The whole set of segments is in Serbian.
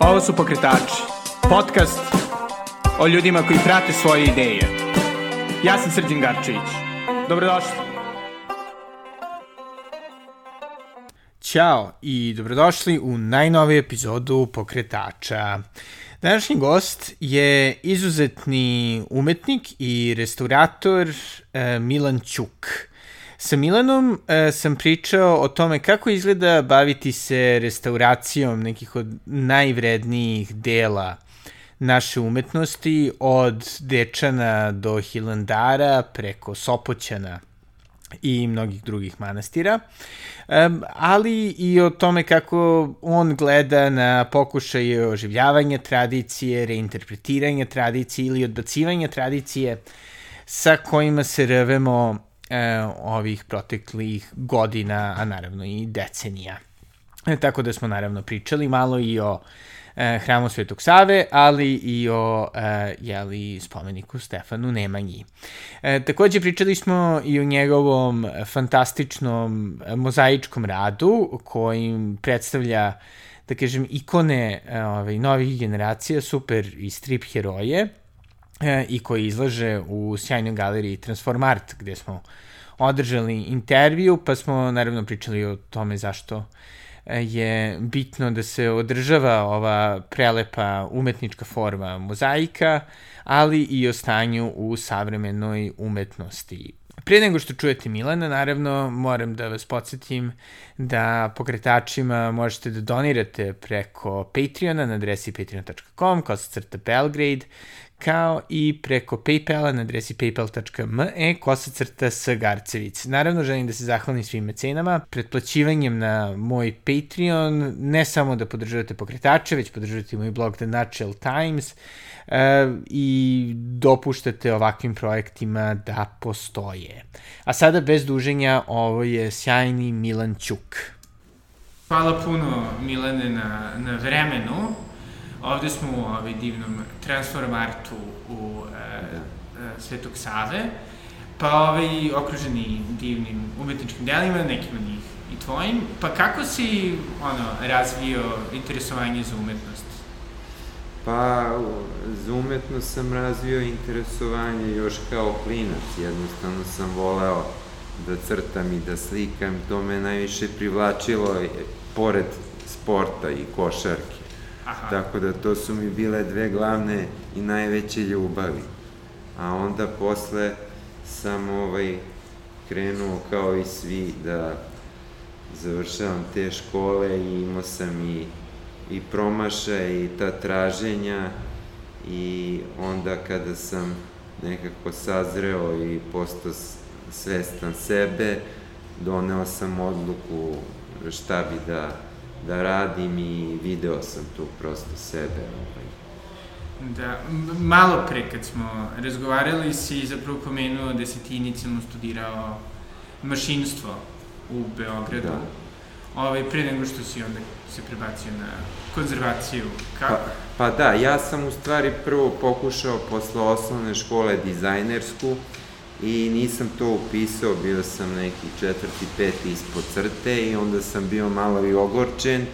Ovo su Pokretači, podcast o ljudima koji prate svoje ideje. Ja sam Srđan Garčević. Dobrodošli. Ćao i dobrodošli u najnoviju epizodu Pokretača. Današnji gost je izuzetni umetnik i restaurator e, Milan Ćuk. Sa Milanom e, sam pričao o tome kako izgleda baviti se restauracijom nekih od najvrednijih dela naše umetnosti, od Dečana do Hilandara, preko Sopoćana i mnogih drugih manastira, ali i o tome kako on gleda na pokušaje oživljavanja tradicije, reinterpretiranja tradicije ili odbacivanja tradicije sa kojima se revemo e, ovih proteklih godina, a naravno i decenija. E, tako da smo naravno pričali malo i o e, hramu Svetog Save, ali i o e, jeli, spomeniku Stefanu Nemanji. E, takođe pričali smo i o njegovom fantastičnom mozaičkom radu kojim predstavlja da kažem, ikone e, ovaj, novih generacija, super i strip heroje, e, i koji izlaže u sjajnoj galeriji Transformart, gde smo održali intervju, pa smo naravno pričali o tome zašto e, je bitno da se održava ova prelepa umetnička forma mozaika, ali i o stanju u savremenoj umetnosti. Pre nego što čujete Milana, naravno, moram da vas podsjetim da pokretačima možete da donirate preko Patreona na adresi patreon.com, kosacrta Belgrade, kao i preko Paypala na adresi paypal.me kosacrta s Garcevic. Naravno, želim da se zahvalim svim mecenama. Pretplaćivanjem na moj Patreon, ne samo da podržavate pokretače, već podržavate moj blog The Nutshell Times uh, i dopuštate ovakvim projektima da postoje. A sada, bez duženja, ovo je sjajni Milan Ćuk. Hvala puno, Milane, na, na vremenu. Ovde smo u ovaj divnom transformartu u e, e, Svetog Save, pa ovaj, okruženi divnim umetničkim delima, nekim od njih i tvojim. Pa kako si ono, razvio interesovanje za umetnost? Pa, za umetnost sam razvio interesovanje još kao klinac. Jednostavno sam voleo da crtam i da slikam. To me najviše privlačilo pored sporta i košarke. Aha. Tako da to su mi bile dve glavne i najveće ljubavi. A onda posle sam ovaj, krenuo kao i svi da završavam te škole i imao sam i, i promaša i ta traženja i onda kada sam nekako sazreo i postao svestan sebe, doneo sam odluku šta bi da da radim i video sam tu prosto sebe. Ovaj. Da, malo pre kad smo razgovarali si zapravo pomenuo da si ti inicijalno studirao mašinstvo u Beogradu. Da. Ovaj, pre nego što si onda se prebacio na konzervaciju. Kako? Pa, pa da, ja sam u stvari prvo pokušao posle osnovne škole dizajnersku, i nisam to upisao, bio sam neki četvrti, peti ispod crte i onda sam bio malo i ogorčen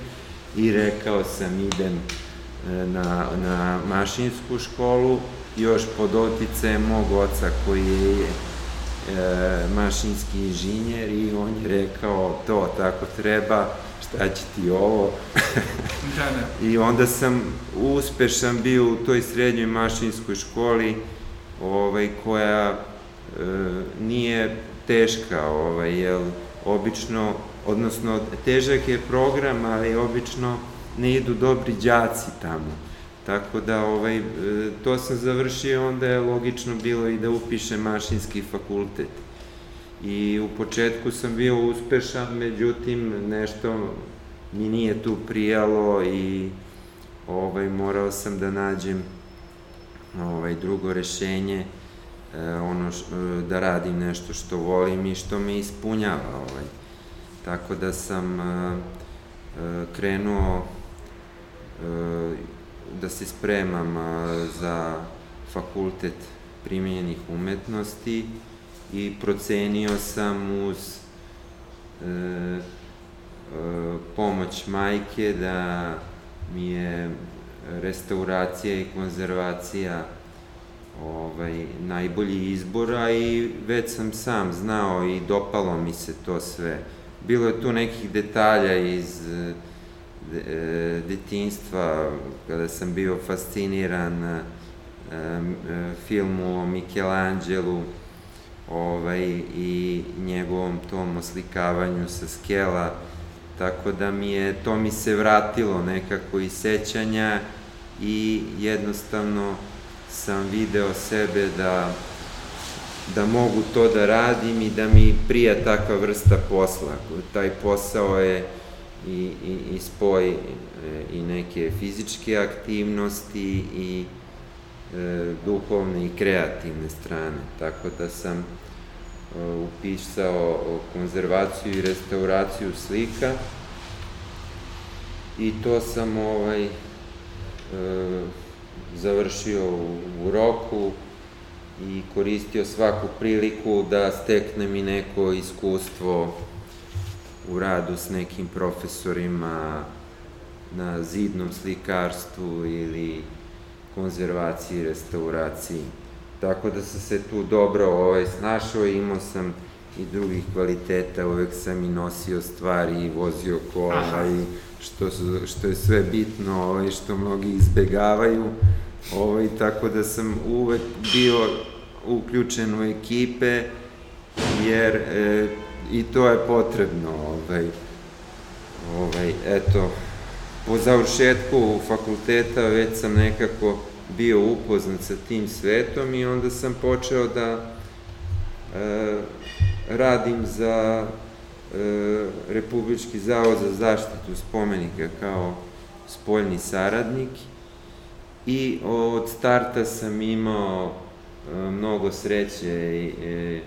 i rekao sam idem e, na, na mašinsku školu, još pod otice mog oca koji je e, mašinski inženjer i on je rekao to tako treba, šta će ti ovo? da, da. I onda sam uspešan bio u toj srednjoj mašinskoj školi ovaj, koja nije teška, ovaj, jel, obično, odnosno, težak je program, ali obično ne idu dobri đaci tamo. Tako da, ovaj, to sam završio, onda je logično bilo i da upišem mašinski fakultet. I u početku sam bio uspešan, međutim, nešto mi nije tu prijalo i ovaj, morao sam da nađem ovaj, drugo rešenje ono š, e, da radim nešto što volim i što me ispunjava ovaj. Tako da sam e, krenuo da se spremam za fakultet primjenjenih umetnosti i procenio sam uz pomoć majke da mi je restauracija i konzervacija ovaj, najbolji izbor, a i već sam sam znao i dopalo mi se to sve. Bilo je tu nekih detalja iz de, detinstva, kada sam bio fasciniran e, filmu o Michelangelu, ovaj, i njegovom tom oslikavanju sa skela, tako da mi je, to mi se vratilo nekako iz sećanja i jednostavno sam video sebe da, da mogu to da radim i da mi prija takva vrsta posla. Taj posao je i, i, i spoj e, i neke fizičke aktivnosti i e, duhovne i kreativne strane. Tako da sam e, upisao konzervaciju i restauraciju slika i to sam ovaj e, završio u, u roku i koristio svaku priliku da steknem i neko iskustvo u radu s nekim profesorima na zidnom slikarstvu ili konzervaciji, restauraciji. Tako da sam se tu dobro ovaj, snašao i imao sam i drugih kvaliteta, uvek sam i nosio stvari i vozio kola i što, su, što je sve bitno, ovaj, što mnogi izbegavaju, ovaj, tako da sam uvek bio uključen u ekipe, jer e, i to je potrebno, ovaj, ovaj, eto, po završetku fakulteta već sam nekako bio upoznat sa tim svetom i onda sam počeo da radim za e, Republički zavod za zaštitu spomenika kao spoljni saradnik i od starta sam imao e, mnogo sreće i e,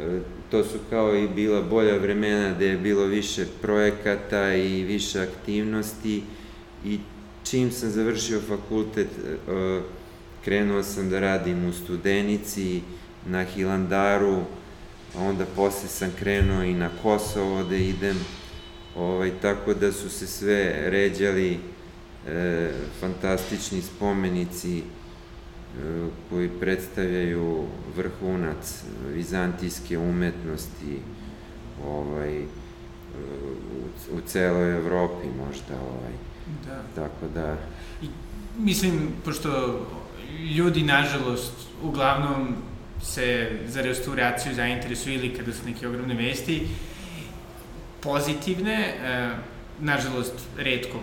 e, to su kao i bila bolja vremena gde je bilo više projekata i više aktivnosti i čim sam završio fakultet e, krenuo sam da radim u Studenici, na Hilandaru, a onda posle sam krenuo i na Kosovo da idem, ovaj, tako da su se sve ređali e, fantastični spomenici e, koji predstavljaju vrhunac vizantijske umetnosti ovaj, e, u, u celoj Evropi možda. Ovaj. Da. Tako da... I, mislim, pošto ljudi, nažalost, uglavnom se za restauraciju zainteresuju ili kada su neke ogromne vesti, pozitivne, e, nažalost, redko,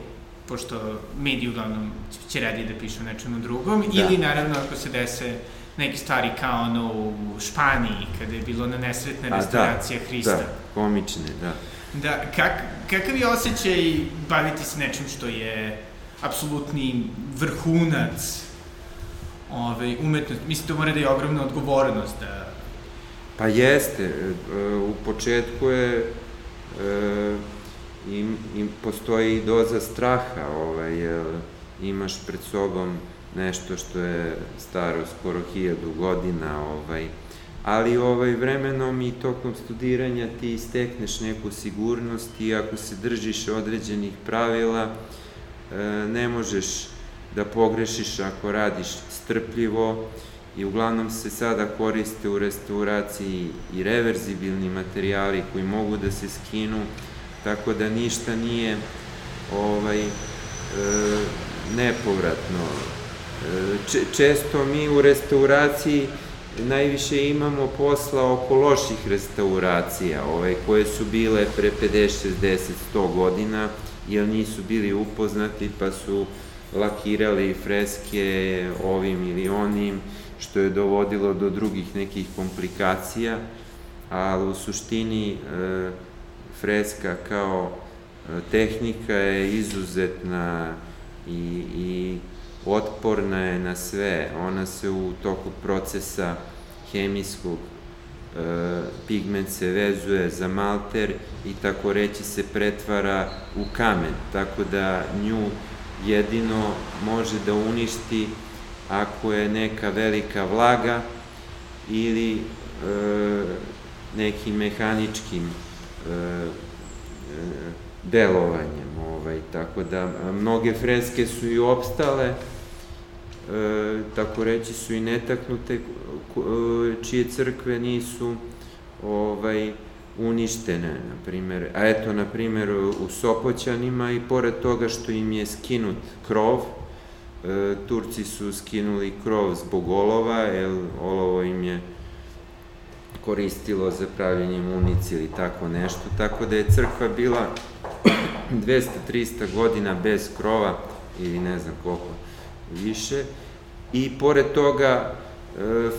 pošto mediji uglavnom će radije da pišu nečemu drugom, da. ili naravno ako se dese neke stvari kao ono u Španiji, kada je bilo na nesretna restauracija da, Hrista. Da, komične, da. Da, kak, kakav je osjećaj baviti se nečim što je apsolutni vrhunac ove, umetnost, mislim, to mora da je ogromna odgovornost da... Pa jeste, e, u početku je e, im, im postoji i doza straha, ovaj, jer imaš pred sobom nešto što je staro skoro hiljadu godina, ovaj, ali ovaj, vremenom i tokom studiranja ti istekneš neku sigurnost i ako se držiš određenih pravila, e, ne možeš da pogrešiš ako radiš strpljivo i uglavnom se sada koriste u restauraciji i reverzibilni materijali koji mogu da se skinu, tako da ništa nije ovaj, e, nepovratno. E, često mi u restauraciji najviše imamo posla oko loših restauracija, ovaj, koje su bile pre 50, 60, 100 godina, jer nisu bili upoznati pa su lakirali freske ovim ili onim, što je dovodilo do drugih nekih komplikacija, ali u suštini e, freska kao e, tehnika je izuzetna i, i otporna je na sve. Ona se u toku procesa hemijskog e, pigment se vezuje za malter i tako reći se pretvara u kamen, tako da nju jedino može da uništi ako je neka velika vlaga ili e, nekim mehaničkim e, e, delovanjem. Ovaj. Tako da, mnoge freske su i opstale, e, tako reći su i netaknute, e, čije crkve nisu ovaj, uništene, na primjer. A eto, na primjer, u Sopoćanima i pored toga što im je skinut krov, e, Turci su skinuli krov zbog olova, jer olovo im je koristilo za pravljenje municije ili tako nešto, tako da je crkva bila 200-300 godina bez krova ili ne znam koliko više i pored toga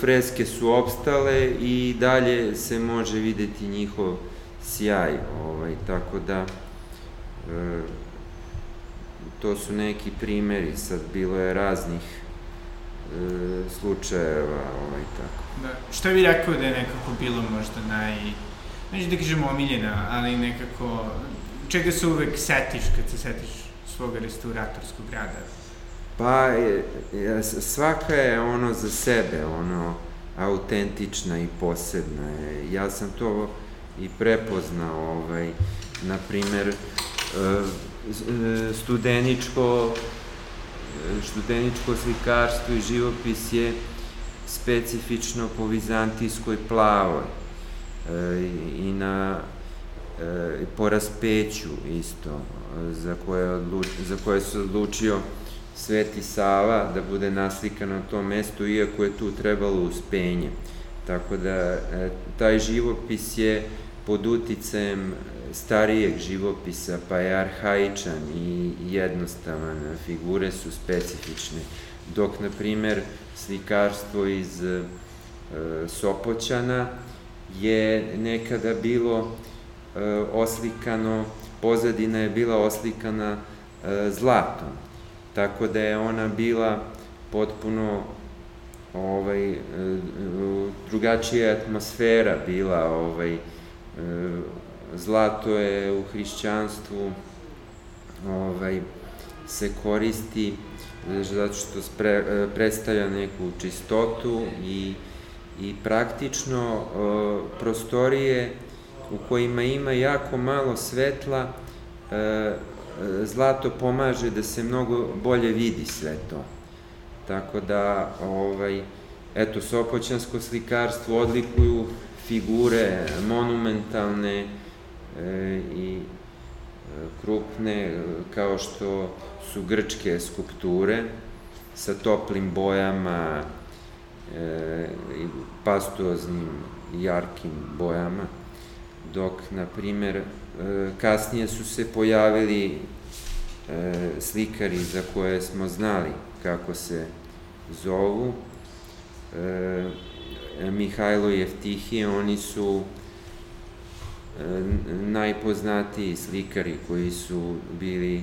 freske su opstale i dalje se može videti njihov sjaj, ovaj, tako da e, to su neki primeri, sad bilo je raznih e, slučajeva, ovaj, tako. Da. Šta bi rekao da je nekako bilo možda naj, neću da kažem omiljena, ali nekako, čega se uvek setiš kad se setiš svoga restauratorskog rada? Pa, svaka je ono za sebe, ono, autentična i posebna je. Ja sam to i prepoznao, ovaj, na primer, e, studeničko, studeničko slikarstvo i živopis je specifično po vizantijskoj plavoj e, i na e, po raspeću isto za koje, odluč, za koje se odlučio Sveti Sava da bude naslikan na tom mestu, iako je tu trebalo uspenje. Tako da e, taj živopis je pod uticajem starijeg živopisa, pa je arhaičan i jednostavan, figure su specifične. Dok, na primer, slikarstvo iz e, Sopoćana je nekada bilo e, oslikano, pozadina je bila oslikana e, zlatom. Tako da je ona bila potpuno ovaj, e, drugačija atmosfera bila, ovaj, e, zlato je u hrišćanstvu ovaj, se koristi zato što spre, e, predstavlja neku čistotu i, i praktično prostorije u kojima ima jako malo svetla zlato pomaže da se mnogo bolje vidi sve to. Tako da, ovaj, eto, sopoćansko slikarstvo odlikuju figure monumentalne e, i e, krupne, kao što su grčke skulpture sa toplim bojama e, i pastuoznim jarkim bojama, dok, na primer, E, kasnije su se pojavili e, slikari za koje smo znali kako se zovu. E, Mihajlo i Eftihije, oni su najpoznatiji slikari koji su bili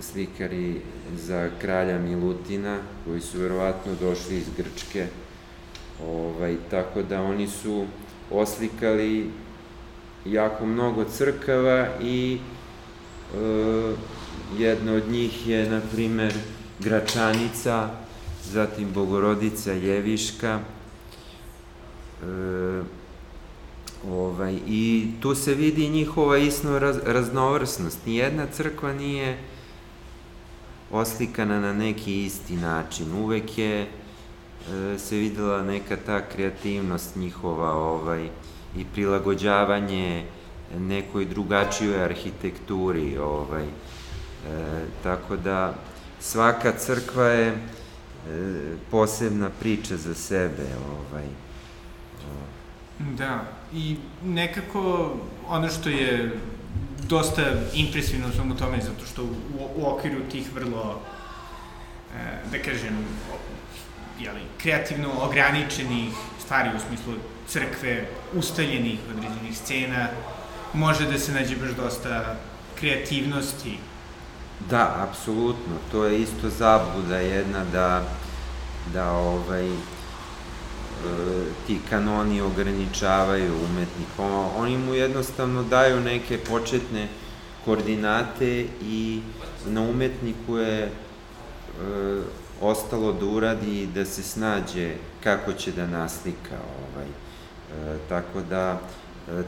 slikari za kralja Milutina, koji su verovatno došli iz Grčke. Ovaj, tako da oni su oslikali jako mnogo crkava i e, jedna od njih je, na primer, Gračanica, zatim Bogorodica Ljeviška, e, ovaj, i tu se vidi njihova isno raz, raznovrsnost. Nijedna crkva nije oslikana na neki isti način. Uvek je e, se videla neka ta kreativnost njihova, ovaj, i prilagođavanje nekoj drugačijoj arhitekturi, ovaj, e, tako da svaka crkva je e, posebna priča za sebe, ovaj. Da, i nekako ono što je dosta impresivno u tome, zato što u, u okviru tih vrlo, e, da kažem, jeli, kreativno ograničenih stvari u smislu crkve, ustaljenih određenih scena, može da se nađe baš dosta kreativnosti. Da, apsolutno. To je isto zabluda jedna da, da ovaj, e, ti kanoni ograničavaju umetnika. Oni mu jednostavno daju neke početne koordinate i na umetniku je e, ostalo da uradi da se snađe kako će da naslika ovaj, tako da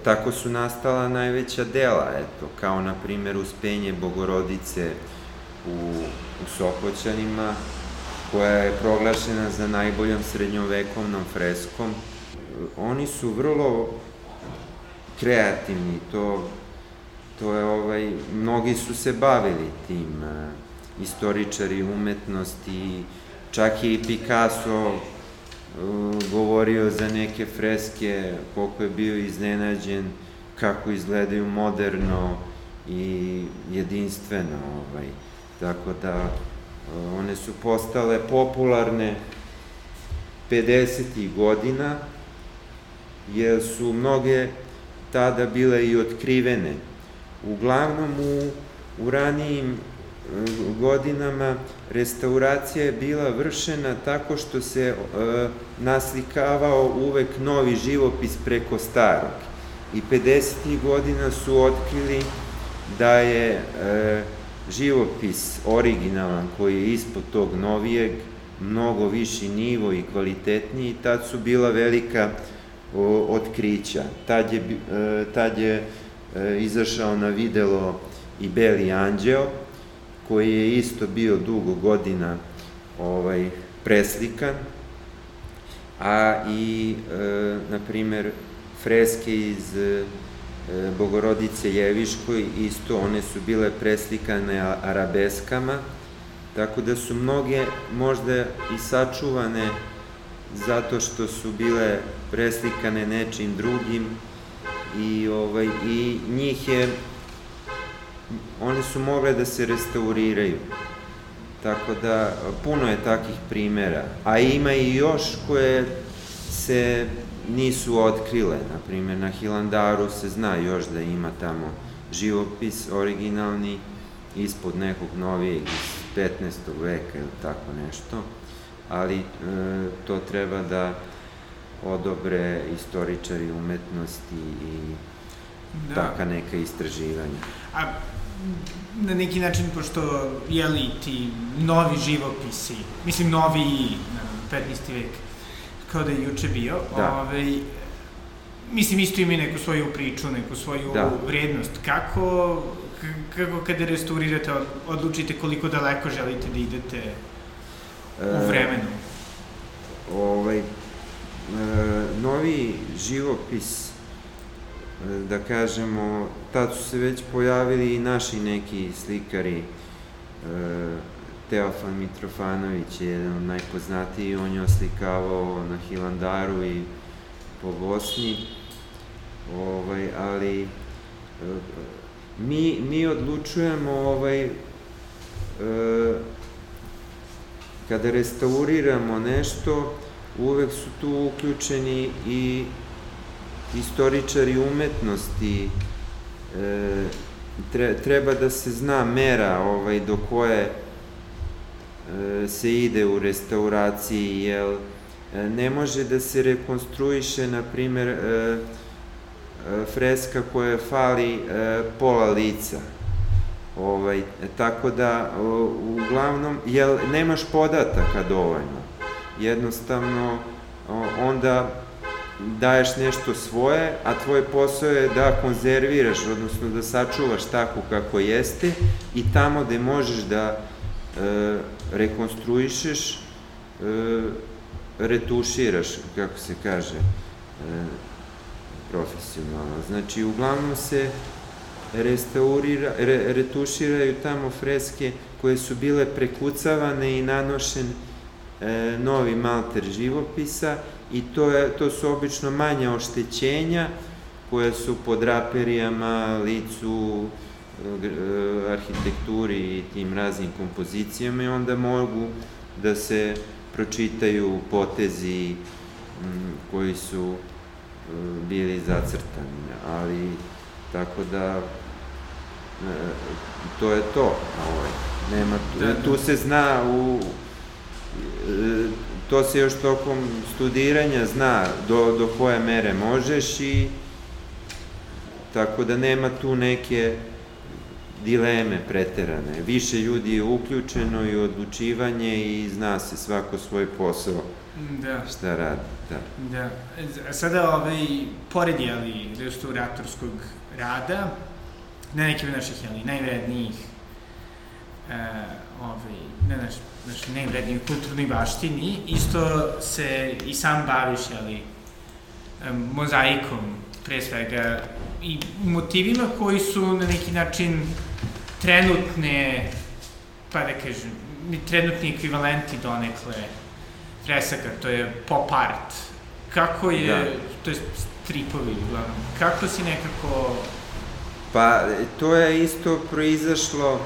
tako su nastala najveća dela, eto, kao na primjer Uspenje Bogorodice u, u Sopoćanima, koja je proglašena za najboljom srednjovekovnom freskom. Oni su vrlo kreativni, to, to je ovaj, mnogi su se bavili tim, istoričari umetnosti, čak i Picasso govorio za neke freske, koliko je bio iznenađen, kako izgledaju moderno i jedinstveno, ovaj. Tako da uh, one su postale popularne 50. godina, jer su mnoge tada bile i otkrivene. Uglavnom u, u ranijim godinama restauracija je bila vršena tako što se e, naslikavao uvek novi živopis preko starog. I 50. godina su otkrili da je e, živopis originalan koji je ispod tog novijeg mnogo viši nivo i kvalitetniji, tad su bila velika o, otkrića. Tad je, e, tad je e, izašao na videlo i Beli anđeo, koji je isto bio dugo godina ovaj, preslikan, a i, e, na primer, freske iz e, Bogorodice Jeviškoj, isto one su bile preslikane arabeskama, tako da su mnoge možda i sačuvane zato što su bile preslikane nečim drugim i, ovaj, i njih je, one su mogle da se restauriraju. Tako da, puno je takih primera. A ima i još koje se nisu otkrile. Na primjer, na Hilandaru se zna još da ima tamo živopis originalni ispod nekog novijeg iz 15. veka ili tako nešto ali e, to treba da odobre istoričari umetnosti i da. taka neka istraživanja. A na neki način, pošto, jeli, ti novi živopisi, mislim, novi, 15. vek, kao da je juče bio, da. ovaj, mislim, isto ima neku svoju priču, neku svoju da. vrednost. Kako, kako kada restaurirate, odlučite koliko daleko želite da idete u vremenu? E, ovaj, e, novi živopis, e, da kažemo, tad su se već pojavili i naši neki slikari, e, Teofan Mitrofanović je jedan od najpoznatiji, on je oslikavao na Hilandaru i po Bosni, ovaj, ali e, mi, mi odlučujemo ovaj, e, kada restauriramo nešto, uvek su tu uključeni i istoričari umetnosti, e, treba da se zna mera ovaj, do koje e, se ide u restauraciji, jer e, ne može da se rekonstruiše, na primer, e, e, freska koja fali e, pola lica Ovaj, tako da, uglavnom, jel, nemaš podataka dovoljno. Jednostavno, onda daješ nešto svoje, a tvoj posao je da konzerviraš, odnosno da sačuvaš tako kako jeste i tamo gde možeš da e, rekonstruišeš, e, retuširaš, kako se kaže, e, profesionalno. Znači, uglavnom se restaurira, re, retuširaju tamo freske koje su bile prekucavane i nanošen e, novi malter živopisa i to, je, to su obično manja oštećenja koje su po draperijama, licu, e, arhitekturi i tim raznim kompozicijama i onda mogu da se pročitaju potezi koji su e, bili zacrtani, ali tako da to je to. Ovaj, nema, tu, da, da. tu se zna u, to se još tokom studiranja zna do, do koje mere možeš i tako da nema tu neke dileme preterane. Više ljudi je uključeno i odlučivanje i zna se svako svoj posao. da. šta radi. Da. da. A sada, ovaj, pored, jeli, restauratorskog rada, na nekim naših, jeli, najvrednijih e, ovaj, ne znaš, znaš, najvrednijih kulturnoj baštini, isto se i sam baviš, jeli, mozaikom, pre svega, i motivima koji su na neki način trenutne, pa da kažem, trenutni ekvivalenti donekle fresaka, to je pop art. Kako je, da. to je stripovi, uglavnom, kako si nekako... Pa, to je isto proizašlo,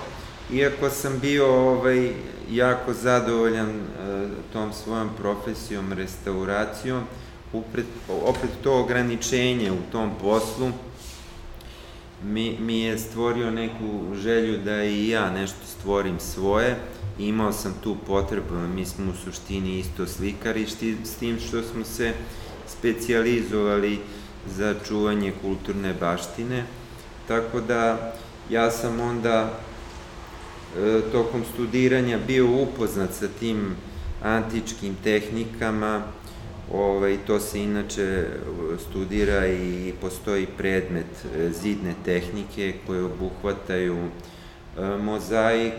iako sam bio ovaj, jako zadovoljan uh, tom svojom profesijom, restauracijom, upred, opet to ograničenje u tom poslu mi, mi je stvorio neku želju da i ja nešto stvorim svoje. Imao sam tu potrebu, mi smo u suštini isto slikari, s tim što smo se specijalizovali za čuvanje kulturne baštine. Tako da ja sam onda e, tokom studiranja bio upoznat sa tim antičkim tehnikama, Ovaj, to se inače studira i postoji predmet e, zidne tehnike koje obuhvataju e, mozaik,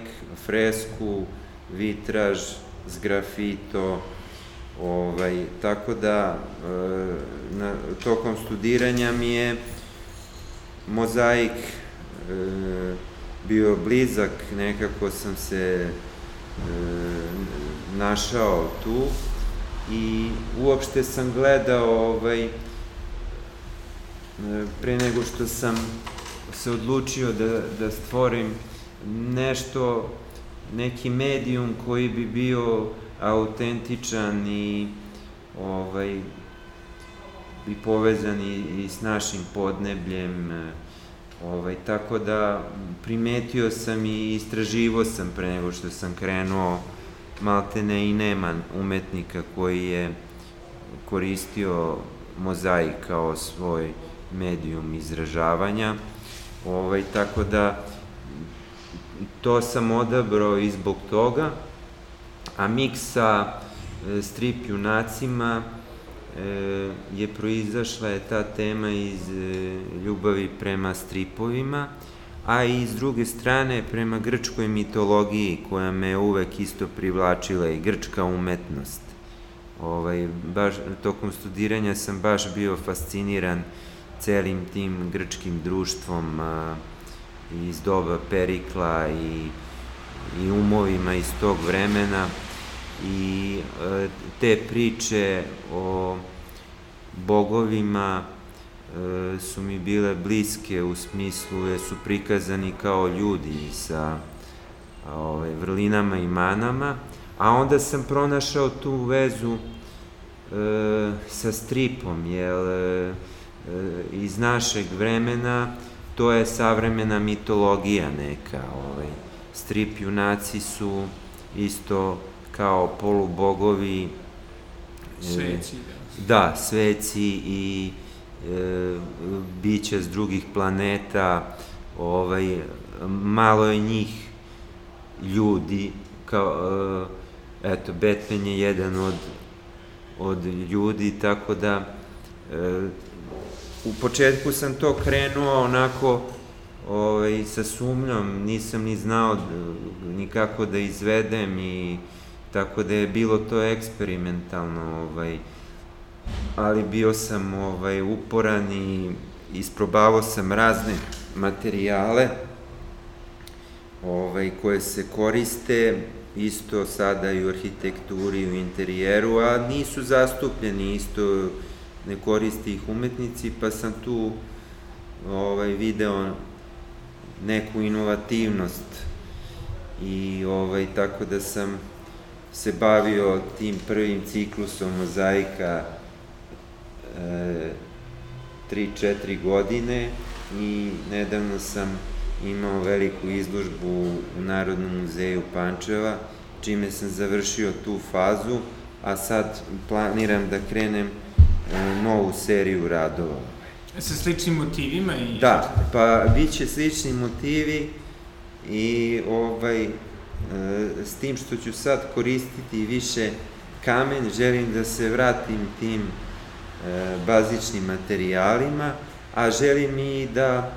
fresku, vitraž, zgrafito, ovaj, tako da e, na, tokom studiranja mi je mozaik bio blizak, nekako sam se našao tu i uopšte sam gledao ovaj, pre nego što sam se odlučio da, da stvorim nešto, neki medijum koji bi bio autentičan i ovaj, i povezan i, i s našim podnebljem, ovaj, tako da primetio sam i istraživo sam pre nego što sam krenuo maltene i nema umetnika koji je koristio mozaik kao svoj medijum izražavanja. Ovaj, tako da to sam odabrao i zbog toga, a miks sa e, strip junacima je proizašla je ta tema iz e, ljubavi prema stripovima, a i s druge strane prema grčkoj mitologiji koja me uvek isto privlačila i grčka umetnost. Ovaj, baš, tokom studiranja sam baš bio fasciniran celim tim grčkim društvom a, iz doba Perikla i, i umovima iz tog vremena i a, te priče o bogovima E, su mi bile bliske u smislu jer su prikazani kao ljudi sa ovaj, vrlinama i manama, a onda sam pronašao tu vezu e, sa stripom, jer e, iz našeg vremena to je savremena mitologija neka. Ovaj. Strip junaci su isto kao polubogovi. Sveci, da. Da, sveci i e, bića s drugih planeta, ovaj, malo je njih ljudi, kao, e, eto, Batman je jedan od, od ljudi, tako da e, u početku sam to krenuo onako ovaj, sa sumnjom, nisam ni znao nikako da izvedem i tako da je bilo to eksperimentalno, ovaj, ali bio sam ovaj, uporan i isprobavao sam razne materijale ovaj, koje se koriste isto sada i u arhitekturi i u interijeru, a nisu zastupljeni isto, ne koristi ih umetnici, pa sam tu ovaj, video neku inovativnost i ovaj, tako da sam se bavio tim prvim ciklusom mozaika 3-4 godine i nedavno sam imao veliku izložbu u Narodnom muzeju Pančeva, čime sam završio tu fazu, a sad planiram da krenem e, novu seriju radova. Sa sličnim motivima? I... Da, pa bit će slični motivi i ovaj, e, s tim što ću sad koristiti više kamen, želim da se vratim tim e, bazičnim materijalima, a želim i da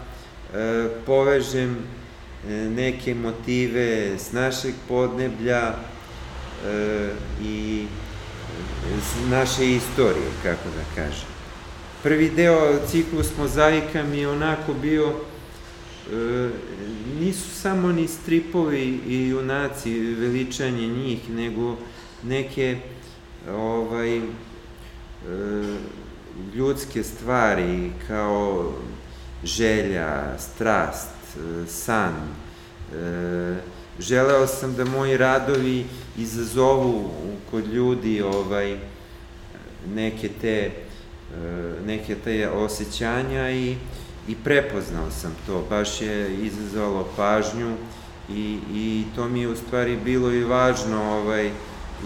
e, povežem e, neke motive s našeg podneblja e, i s naše istorije, kako da kažem. Prvi deo ciklus mozaika mi je onako bio E, nisu samo ni stripovi i junaci, veličanje njih, nego neke ovaj, e, ljudske stvari kao želja, strast, e, san. Želeo sam da moji radovi izazovu kod ljudi ovaj, neke te neke te osjećanja i i prepoznao sam to, baš je izazvalo pažnju i, i to mi je u stvari bilo i važno, ovaj,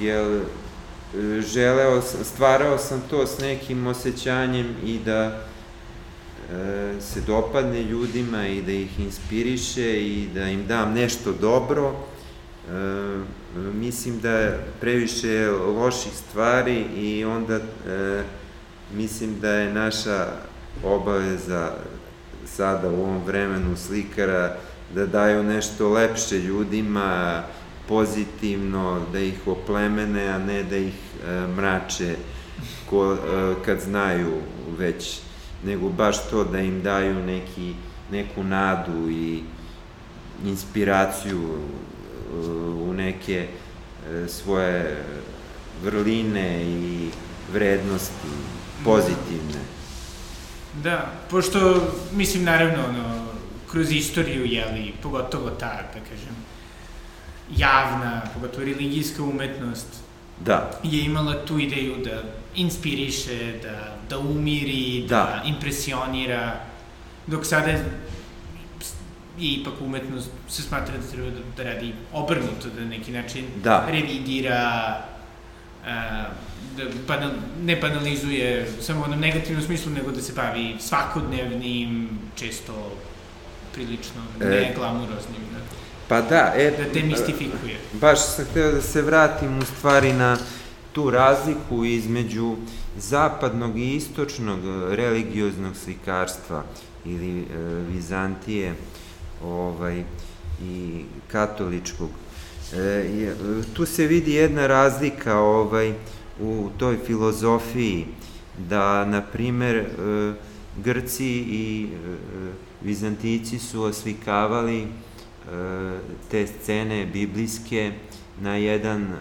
jer e, želeo sam, stvarao sam to s nekim osjećanjem i da e, se dopadne ljudima i da ih inspiriše i da im dam nešto dobro. E, mislim da previše loših stvari i onda e, mislim da je naša obaveza sada u ovom vremenu slikara da daju nešto lepše ljudima, pozitivno, da ih oplemene, a ne da ih e, mrače ko, e, kad znaju već, nego baš to da im daju neki, neku nadu i inspiraciju e, u neke e, svoje vrline i vrednosti pozitivne. Da, pošto, mislim, naravno, ono, kroz istoriju, jeli, pogotovo ta, da kažem, javna, pogotovo religijska umetnost, da. je imala tu ideju da inspiriše, da, da umiri, da, da impresionira, dok sada i ipak umetnost se smatra da treba da, da radi obrnuto, da neki način da. revidira, da banal, ne banalizuje samo u onom negativnom smislu, nego da se bavi svakodnevnim, često prilično e, neglamuroznim. Da, pa da, e, da demistifikuje. Baš sam hteo da se vratim u stvari na tu razliku između zapadnog i istočnog religioznog slikarstva ili e, Vizantije ovaj, i katoličkog. E, tu se vidi jedna razlika ovaj, u toj filozofiji da, na primer, e, Grci i e, Vizantijci su oslikavali e, te scene biblijske na jedan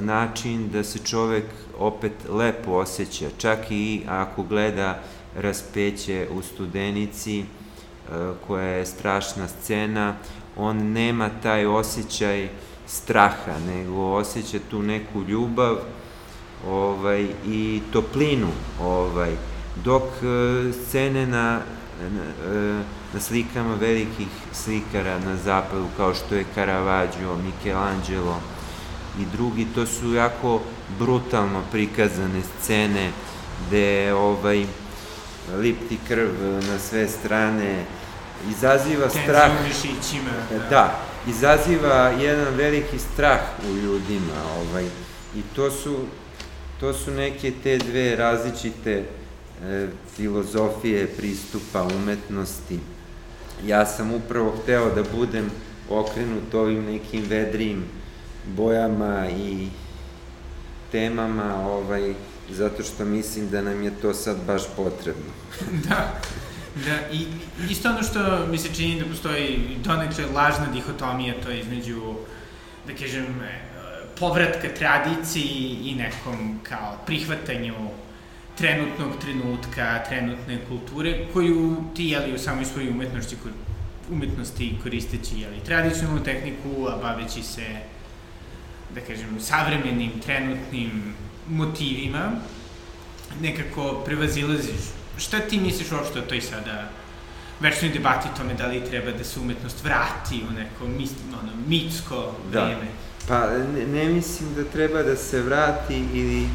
način da se čovek opet lepo osjeća, čak i ako gleda raspeće u studenici, koja je strašna scena, on nema taj osjećaj straha, nego osjeća tu neku ljubav ovaj, i toplinu, ovaj, dok e, scene na, na, e, na slikama velikih slikara na zapadu, kao što je Caravaggio, Michelangelo i drugi, to su jako brutalno prikazane scene gde ovaj, lipti krv na sve strane, izaziva strah. mišićima. Da. da, izaziva jedan veliki strah u ljudima, ovaj, i to su to su neke te dve različite e, filozofije pristupa umetnosti. Ja sam upravo hteo da budem okrenut ovim nekim vedrijim bojama i temama, ovaj, zato što mislim da nam je to sad baš potrebno. da, da, i isto ono što mi se čini da postoji donekle lažna dihotomija, to je između, da kažem, povratka tradiciji i nekom kao prihvatanju trenutnog trenutka, trenutne kulture, koju ti, jeli, u samoj svojoj umetnosti, umetnosti koristeći, jeli, tradicionalnu tehniku, a baveći se, da kažem, savremenim, trenutnim motivima, nekako prevazilaziš. Šta ti misliš uopšte o toj sada večnoj debati tome da li treba da se umetnost vrati u neko ono, mitsko da. vreme? Pa ne, ne mislim da treba da se vrati ili e,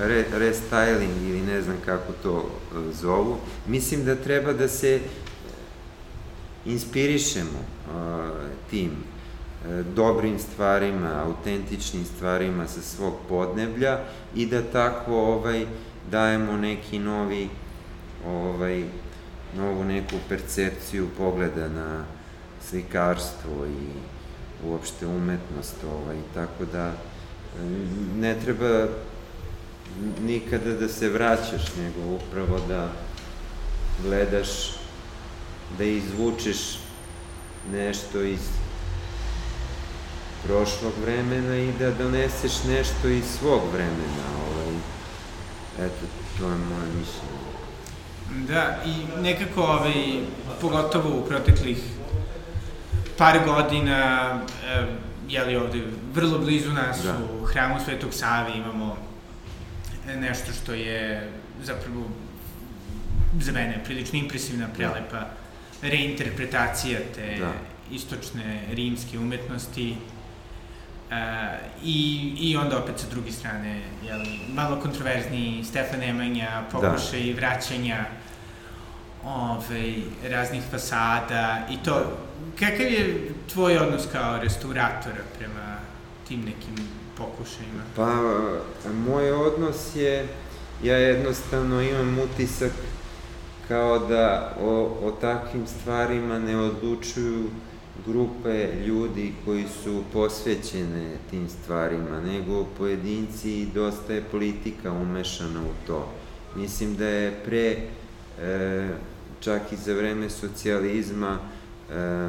re, restyling ili ne znam kako to e, zovu. Mislim da treba da se inspirišemo uh, tim. dobrim stvarima, autentičnim stvarima sa svog podneblja i da tako ovaj, dajemo neki novi ovaj, novu neku percepciju pogleda na slikarstvo i uopšte umetnost, ovaj, tako da ne treba nikada da se vraćaš, nego upravo da gledaš, da izvučeš nešto iz prošlog vremena i da doneseš nešto iz svog vremena. Ovaj. Eto, to je moje mišljenje. Da, i nekako, ovaj, pogotovo u proteklih par godina, e, jeli ovde, vrlo blizu nas da. u hramu Svetog Save imamo nešto što je zapravo za mene prilično impresivna, prelepa da. reinterpretacija te da. istočne rimske umetnosti Uh, i, I onda opet sa druge strane, jeli, malo kontroverzni Stefan Nemanja, pokušaj da. vraćanja ove, raznih fasada i to. Kakav je tvoj odnos kao restauratora prema tim nekim pokušajima? Pa, moj odnos je, ja jednostavno imam utisak kao da o, o takvim stvarima ne odlučuju grupe ljudi koji su posvećene tim stvarima, nego pojedinci i dosta je politika umešana u to. Mislim da je pre, e, čak i za vreme socijalizma, e,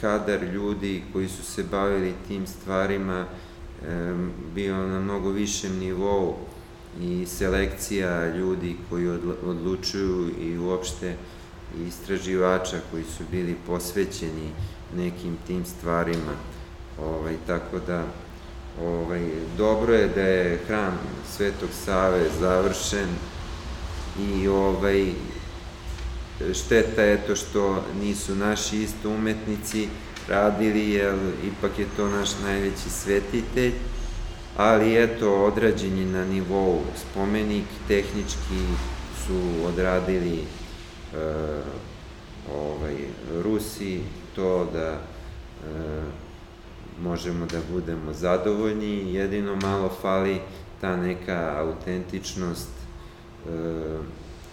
kadar ljudi koji su se bavili tim stvarima e, bio na mnogo višem nivou i selekcija ljudi koji odlučuju i uopšte istraživača koji su bili posvećeni nekim tim stvarima. Ovaj, tako da, ovaj, dobro je da je hram Svetog Save završen i ovaj, šteta je to što nisu naši isto umetnici radili, jer ipak je to naš najveći svetitelj, ali eto, odrađen je na nivou spomenik, tehnički su odradili e, ovaj, Rusi, to da e, možemo da budemo zadovoljni, jedino malo fali ta neka autentičnost e,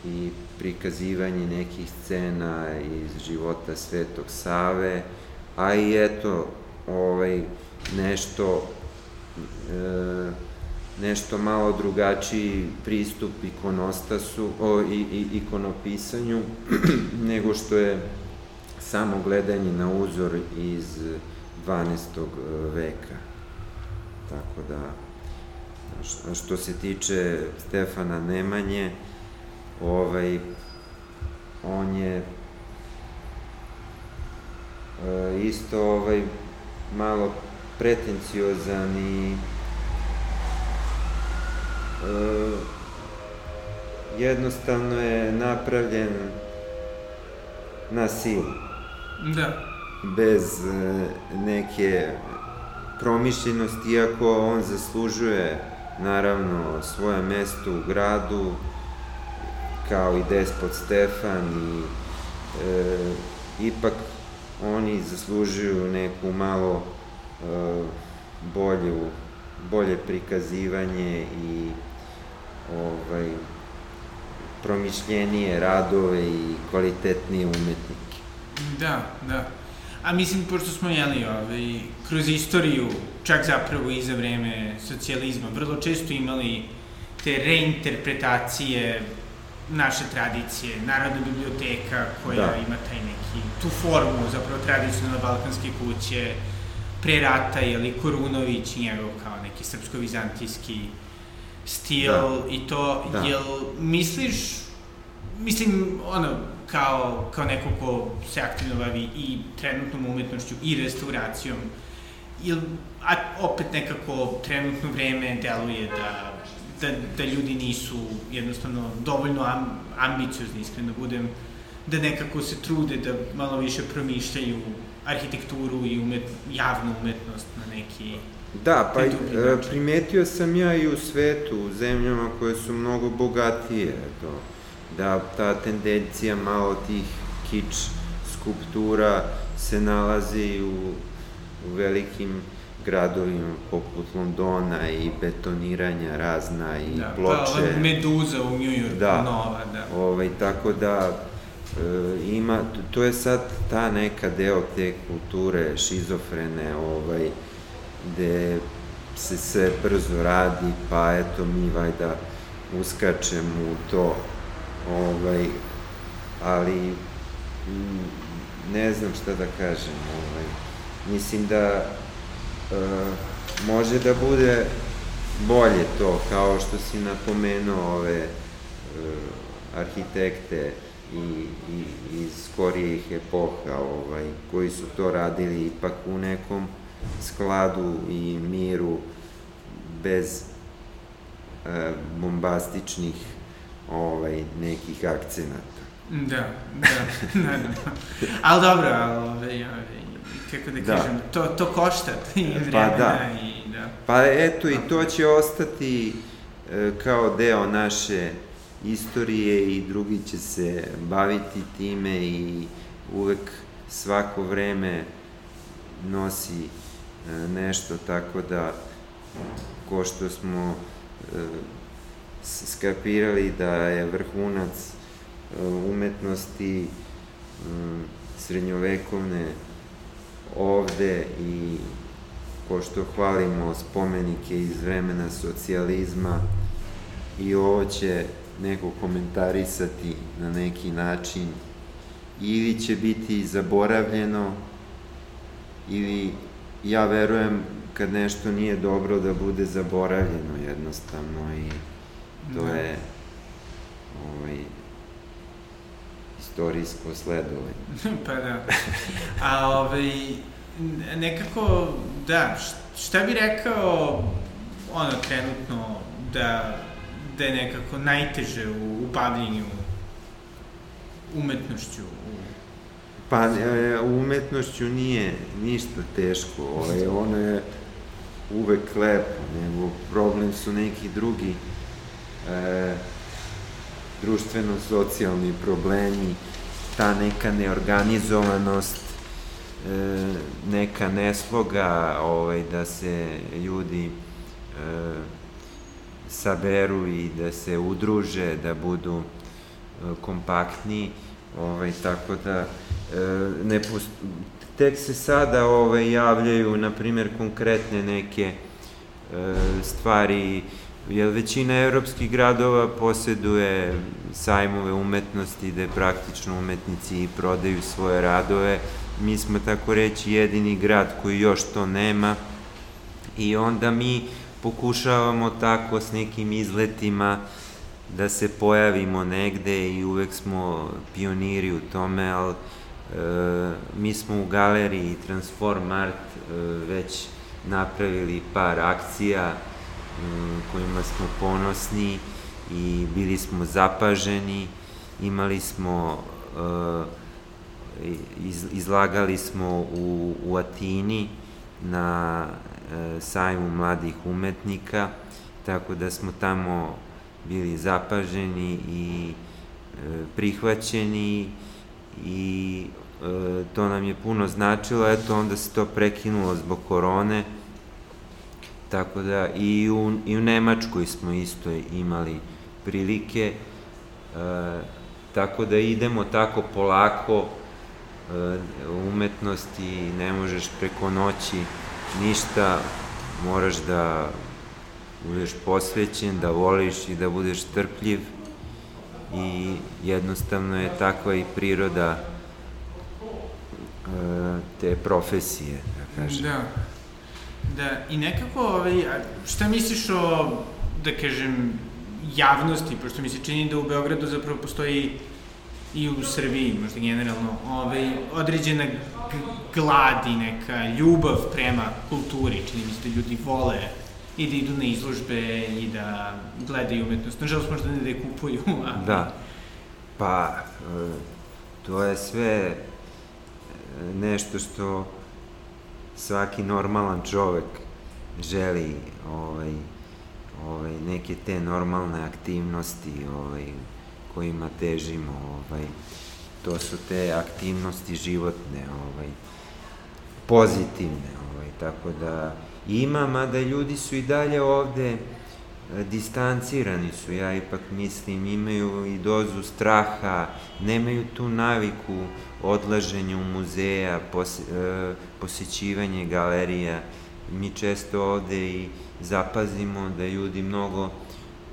i prikazivanje nekih scena iz života Svetog Save, a i eto, ovaj, nešto e, nešto malo drugačiji pristup ikonostasu, o, i, i ikonopisanju, nego što je samo gledanje na uzor iz 12. E, veka. Tako da, što se tiče Stefana Nemanje, ovaj, on je e, isto ovaj, malo pretenciozan i e, jednostavno je napravljen na silu. Da. Bez e, neke promišljenosti, iako on zaslužuje naravno svoje mesto u gradu, kao i despot Stefan i e, ipak oni zaslužuju neku malo e, bolju, bolje prikazivanje i ovaj, promišljenije radove i kvalitetnije umetnike. Da, da. A mislim, pošto smo jeli ovaj, kroz istoriju, čak zapravo i za vreme socijalizma, vrlo često imali te reinterpretacije naše tradicije, Narodna biblioteka koja da. ima taj neki, tu formu, zapravo tradicionalne balkanske kuće, pre rata, jeli, Korunović i njegov kao neki srpsko-vizantijski stil da. i to, da. jel misliš, mislim, ono, kao, kao neko ko se aktivno bavi i trenutnom umetnošću i restauracijom, ili, a opet nekako trenutno vreme deluje da, da, da ljudi nisu jednostavno dovoljno am, ambiciozni, iskreno budem, da nekako se trude da malo više promišljaju arhitekturu i umet, javnu umetnost na neki Da, pa e, primetio sam ja i u svetu, u zemljama koje su mnogo bogatije, to, da ta tendencija malo tih kič skulptura se nalazi u u velikim gradovima poput Londona i betoniranja razna i da, ploče. Pa, Meduza u New Yorku, da, nova, da. Ovaj, tako da e, ima, to je sad ta neka deo te kulture šizofrene, ovaj, gde se sve brzo radi, pa eto mi vajda uskačemo u to, ovaj, ali ne znam šta da kažem, ovaj, mislim da e, može da bude bolje to, kao što si napomenuo ove e, arhitekte i, i iz skorijih epoha, ovaj, koji su to radili ipak u nekom skladu i miru bez e, bombastičnih ovaj, nekih akcenata. Da, da, da, da. Ali dobro, ali, ovaj, ovaj, kako da, da kažem, to, to košta i vremena pa da. i da. Pa eto, i to će ostati e, kao deo naše istorije i drugi će se baviti time i uvek svako vreme nosi e, nešto tako da ko što smo e, skapirali da je vrhunac e, umetnosti srednjovekovne ovde i ko što hvalimo spomenike iz vremena socijalizma i ovo će neko komentarisati na neki način ili će biti zaboravljeno ili ja verujem kad nešto nije dobro da bude zaboravljeno jednostavno i to da. je ovaj, istorijsko sledovanje. pa da. A ovaj, nekako, da, šta bi rekao ono trenutno da, da je nekako najteže u, u bavljenju umetnošću, Pa, e, umetnošću nije ništa teško, ovaj, ono je uvek lepo, nego problem su neki drugi e, društveno-socijalni problemi, ta neka neorganizovanost, e, neka nesloga ovaj, da se ljudi e, saberu i da se udruže, da budu e, kompaktni, ovaj, tako da e, ne post... tek se sada ovaj, javljaju, na primjer, konkretne neke e, stvari, jer većina evropskih gradova posjeduje sajmove umetnosti gde praktično umetnici prodaju svoje radove. Mi smo tako reći jedini grad koji još to nema i onda mi pokušavamo tako s nekim izletima da se pojavimo negde i uvek smo pioniri u tome, ali e, mi smo u galeriji Transform Art e, već napravili par akcija kojima smo ponosni i bili smo zapaženi, imali smo, iz, izlagali smo u, u Atini na uh, sajmu mladih umetnika, tako da smo tamo bili zapaženi i uh, prihvaćeni i to nam je puno značilo, eto onda se to prekinulo zbog korone, Tako da i u, i u Nemačkoj smo isto imali prilike, e, tako da idemo tako polako, e, umetnosti ne možeš preko noći ništa, moraš da budeš posvećen, da voliš i da budeš trpljiv i jednostavno je takva i priroda e, te profesije, da kažem. Da. Da, i nekako, ovaj, šta misliš o, da kažem, javnosti, pošto mi se čini da u Beogradu zapravo postoji i u Srbiji, možda generalno, ovaj, određena glad i neka ljubav prema kulturi, čini mi se da ljudi vole i da idu na izložbe i da gledaju umetnost. Nažalost, možda ne da je kupuju. Ali... Da, pa, e, to je sve e, nešto što svaki normalan čovek želi ovaj, ovaj, neke te normalne aktivnosti ovaj, kojima težimo. Ovaj, to su te aktivnosti životne, ovaj, pozitivne. Ovaj tako da ima, mada ljudi su i dalje ovde distancirani su, ja ipak mislim, imaju i dozu straha, nemaju tu naviku odlaženja u muzeja, pos, e, posjećivanje galerija. Mi često ovde i zapazimo da ljudi mnogo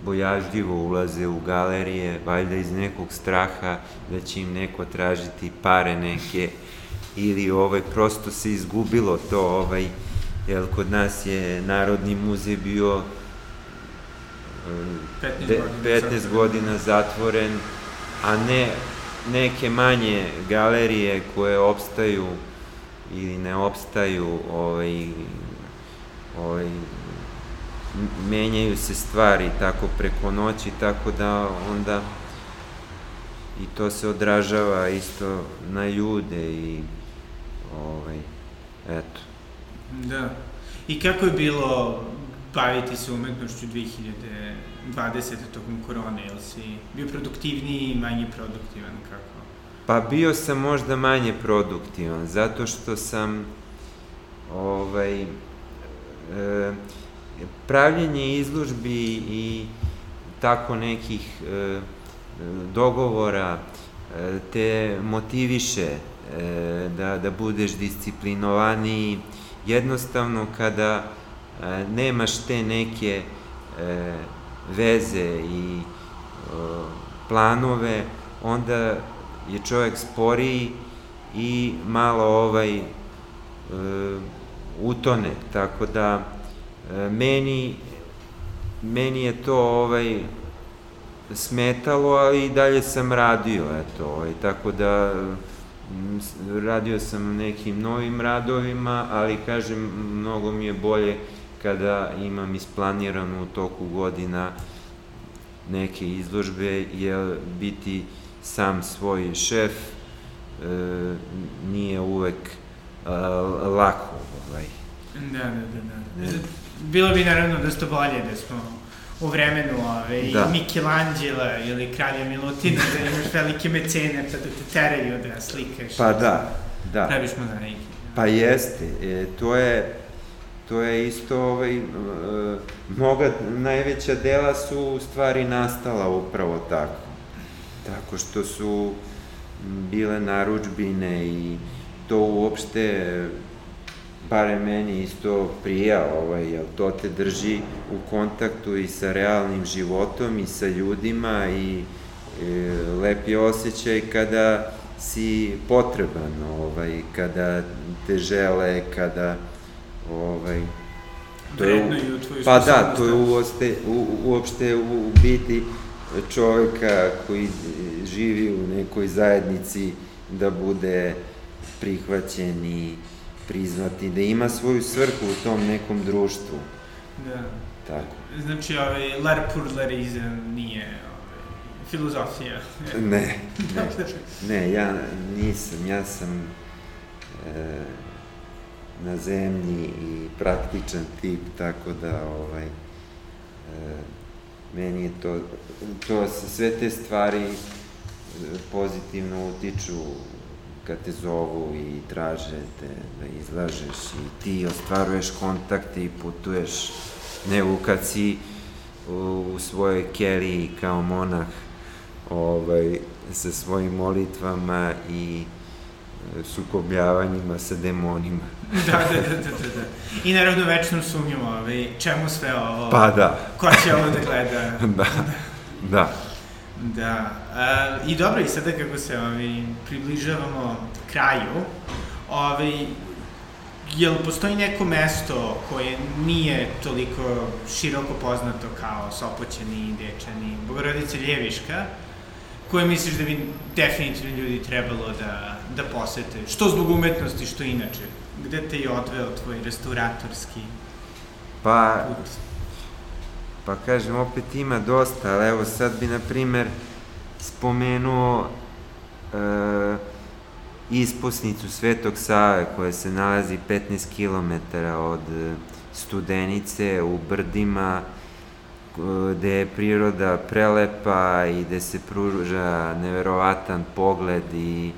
bojažljivo ulaze u galerije, valjda iz nekog straha da će im neko tražiti pare neke ili ovaj, prosto se izgubilo to, ovaj, jer kod nas je Narodni muzej bio 15 godina, 15 godina zatvoren, a ne neke manje galerije koje opstaju ili ne opstaju, ovaj, ovaj, menjaju se stvari tako preko noći, tako da onda i to se odražava isto na ljude i ovaj, eto. Da. I kako je bilo baviti se umetnošću 2020. tokom korone, jel si bio produktivniji i manje produktivan, kako? Pa bio sam možda manje produktivan, zato što sam ovaj, e, pravljenje izložbi i tako nekih e, dogovora e, te motiviše e, da, da budeš disciplinovaniji. Jednostavno kada nemaš te neke e, veze i e, planove, onda je čovjek sporiji i malo ovaj e, utone, tako da e, meni meni je to ovaj smetalo, ali i dalje sam radio, eto, ovaj, tako da radio sam nekim novim radovima, ali kažem, mnogo mi je bolje kada imam isplanirano u toku godina neke izložbe, jer biti sam svoj šef e, nije uvek e, lako. Ovaj. Da, da, da. da. Bilo bi naravno da ste bolje da smo u vremenu ove, da. Michelangela ili kralja Milutina, da imaš velike mecene pa da te teraju da slikaš. Pa da, da. Praviš mozaike. Pa jeste, e, to je to je isto ovaj, e, mnoga najveća dela su u stvari nastala upravo tako. Tako što su bile naručbine i to uopšte bare meni isto prija, ovaj, jer to te drži u kontaktu i sa realnim životom i sa ljudima i e, lepi osjećaj kada si potreban, ovaj, kada te žele, kada ovaj, to je, pa da, to je uopšte, u, uopšte u biti čoveka koji živi u nekoj zajednici da bude prihvaćen i priznati, da ima svoju svrhu u tom nekom društvu. Da. Tako. Znači, ovaj, pur larizam nije ovaj, filozofija. ne, ne, ne, ja nisam, ja sam e, na zemlji i praktičan tip, tako da ovaj, e, meni je to, to sve te stvari e, pozitivno utiču kad te zovu i traže te da izlažeš i ti ostvaruješ kontakte i putuješ, nego kad si u, u svojoj keliji kao monah ovaj, sa svojim molitvama i e, sukobljavanjima sa demonima. Da, da, da, da, da, da. I naravno večno sumnjamo, ovaj, čemu sve ovo? Pa da. Ko će ovo da gleda? da, da. Da. Uh, I dobro, i sada kako se ovaj, približavamo kraju, ovaj, jel postoji neko mesto koje nije toliko široko poznato kao Sopoćani, Dečani, Bogorodica Ljeviška, koje misliš da bi definitivno ljudi trebalo da, da posete? Što zbog umetnosti, što inače? Gde te je odveo tvoj restauratorski pa, put? Pa kažem, opet ima dosta, ali evo sad bi, na primer, spomenuo e, isposnicu Svetog Save koja se nalazi 15 km od Studenice u Brdima gde je priroda prelepa i gde se pruža neverovatan pogled i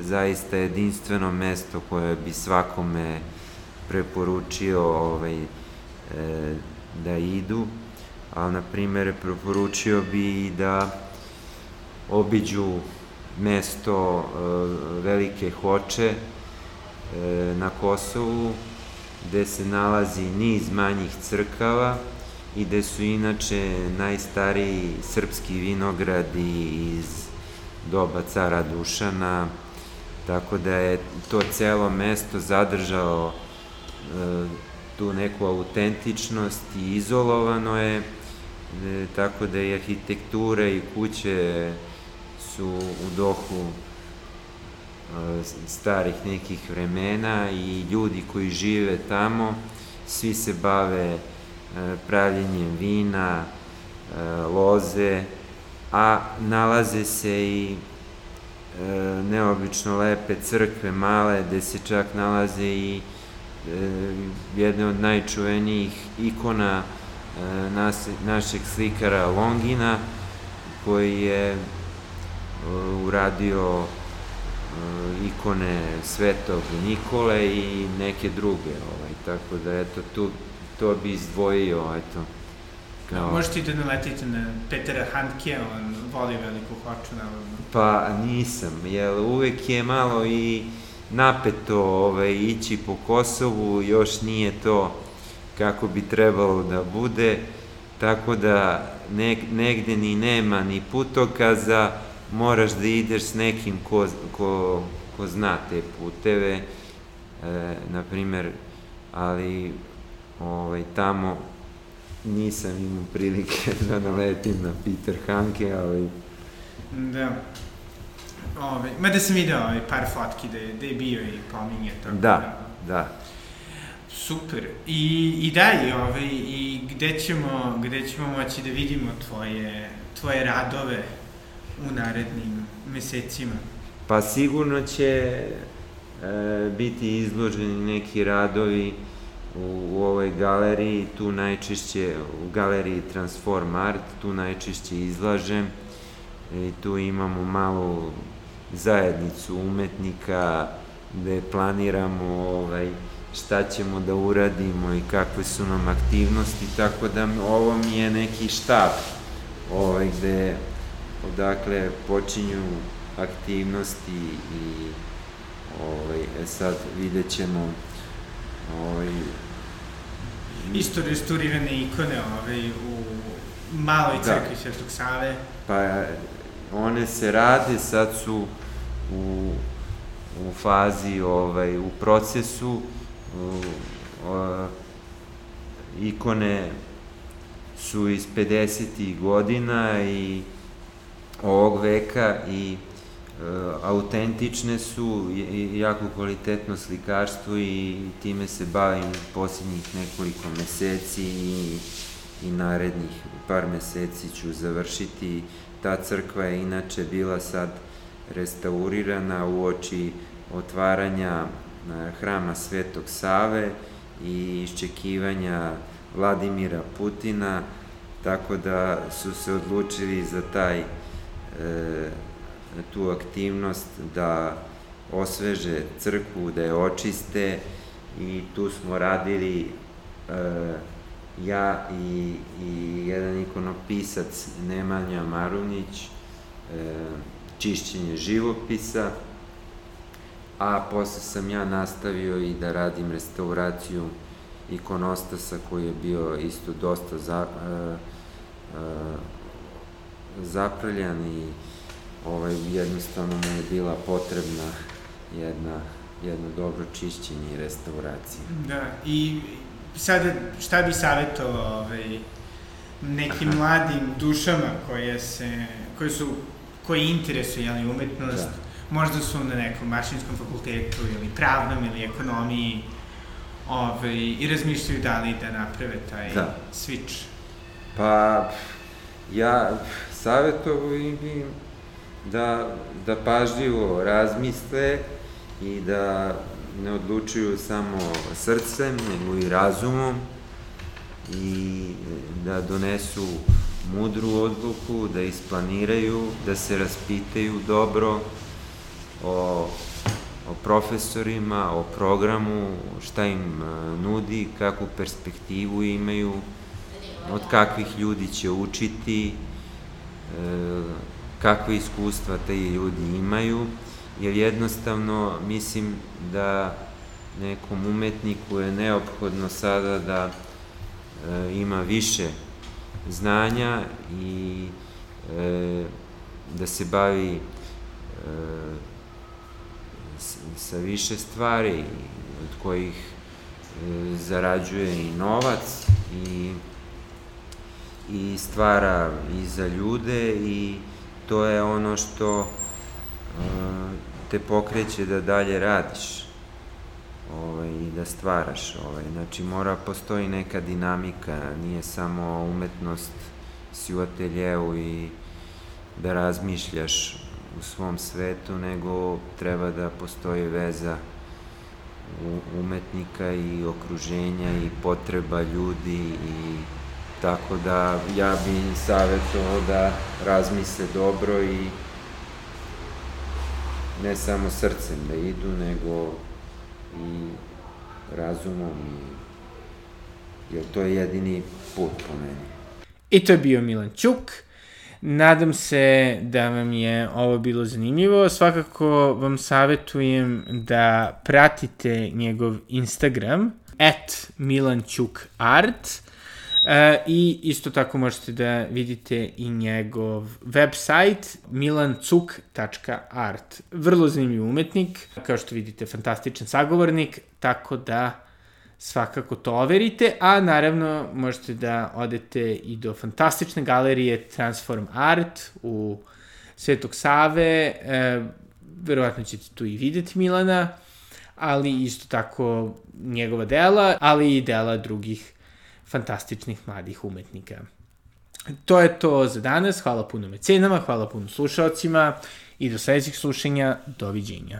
zaista jedinstveno mesto koje bi svakome preporučio ovaj, e, da idu, ali na primjer preporučio bi da obiđu mesto e, Velike Hoče e, na Kosovu, gde se nalazi niz manjih crkava i gde su inače najstariji srpski vinogradi iz doba cara Dušana, tako da je to celo mesto zadržalo e, tu neku autentičnost i izolovano je, e, tako da i arhitektura i kuće su u dohu e, starih nekih vremena i ljudi koji žive tamo, svi se bave e, pravljenjem vina, e, loze, a nalaze se i neobično lepe crkve male, gde se čak nalaze i jedne od najčuvenijih ikona nas, našeg slikara Longina, koji je uradio ikone Svetog Nikole i neke druge, ovaj, tako da eto tu to bi izdvojio, eto. Kao... Možete da naletite na Petera Handke, on voli veliku hoču, navodno. Pa nisam, jer uvek je malo i napeto ovaj, ići po Kosovu, još nije to kako bi trebalo da bude, tako da ne, negde ni nema ni putokaza, moraš da ideš s nekim ko, ko, ko zna te puteve, e, na primer, ali ovaj, tamo nisam imao prilike da naletim na Peter Hanke, ali... Da. Ove, mada sam video ovaj, par fotki da je, da je bio i pominje. Tako da, da. da. Super. I, i da, i, ovaj, i gde ćemo, gde ćemo moći da vidimo tvoje, tvoje radove u narednim mesecima? Pa sigurno će e, biti izloženi neki radovi u, u ovoj galeriji, tu najčešće, u galeriji Transform Art, tu najčešće izlažem i tu imamo malu zajednicu umetnika gde planiramo ovaj, šta ćemo da uradimo i kakve su nam aktivnosti, tako da ovo mi je neki štab ovaj, gde odakle počinju aktivnosti i ovaj, e sad vidjet ćemo ovaj, Isto restaurirane ikone ovaj, u maloj da. crkvi da. Svetog Save. Pa one se rade, sad su u, u fazi, ovaj, u procesu, u, o, ikone su iz 50. godina i ovog veka i autentične su jako kvalitetno slikarstvo i time se bavim posljednjih nekoliko meseci i, i narednih par meseci ću završiti. Ta crkva je inače bila sad restaurirana u oči otvaranja e, hrama Svetog Save i iščekivanja Vladimira Putina, tako da su se odlučili za taj e, tu aktivnost da osveže crkvu, da je očiste i tu smo radili e, ja i, i jedan ikonopisac Nemanja Marunić, e, čišćenje živopisa, a posle sam ja nastavio i da radim restauraciju ikonostasa koji je bio isto dosta za, e, e, zaprljan i ovaj, jednostavno mu je bila potrebna jedna, jedno dobro čišćenje i restauracija. Da, i sada šta bi savjetovao ovaj, nekim Aha. mladim dušama koje se, koje su, koji interesuju jeli, umetnost, da. možda su na nekom mašinskom fakultetu ili pravnom ili ekonomiji, ovaj, i razmišljaju da li da naprave taj da. switch? Pa, ja, savjetovo im da, da pažljivo razmisle i da ne odlučuju samo srcem, nego i razumom i da donesu mudru odluku, da isplaniraju, da se raspitaju dobro o o profesorima, o programu, šta im e, nudi, kakvu perspektivu imaju, od kakvih ljudi će učiti, e, kakve iskustva te ljudi imaju, jer jednostavno mislim da nekom umetniku je neophodno sada da e, ima više znanja i e, da se bavi e, sa više stvari od kojih e, zarađuje i novac i i stvara i za ljude i to je ono što uh, te pokreće da dalje radiš ovaj, i da stvaraš. Ovaj. Znači mora postoji neka dinamika, nije samo umetnost si u ateljevu i da razmišljaš u svom svetu, nego treba da postoji veza umetnika i okruženja i potreba ljudi i Tako da ja bi savjetovao da razmisle dobro i ne samo srcem da idu, nego i razumom i jer to je jedini put po meni. I to je bio Milan Ćuk. Nadam se da vam je ovo bilo zanimljivo. Svakako vam savjetujem da pratite njegov Instagram at milanćukart E, I isto tako možete da vidite i njegov website milancuk.art. Vrlo zanimljiv umetnik, kao što vidite fantastičan sagovornik, tako da svakako to overite, a naravno možete da odete i do fantastične galerije Transform Art u Svetog Save, e, verovatno ćete tu i videti Milana, ali isto tako njegova dela, ali i dela drugih fantastičnih mladih umetnika. To je to za danas. Hvala puno mecenama, hvala puno slušalcima i do sledećeg slušanja. Doviđenja.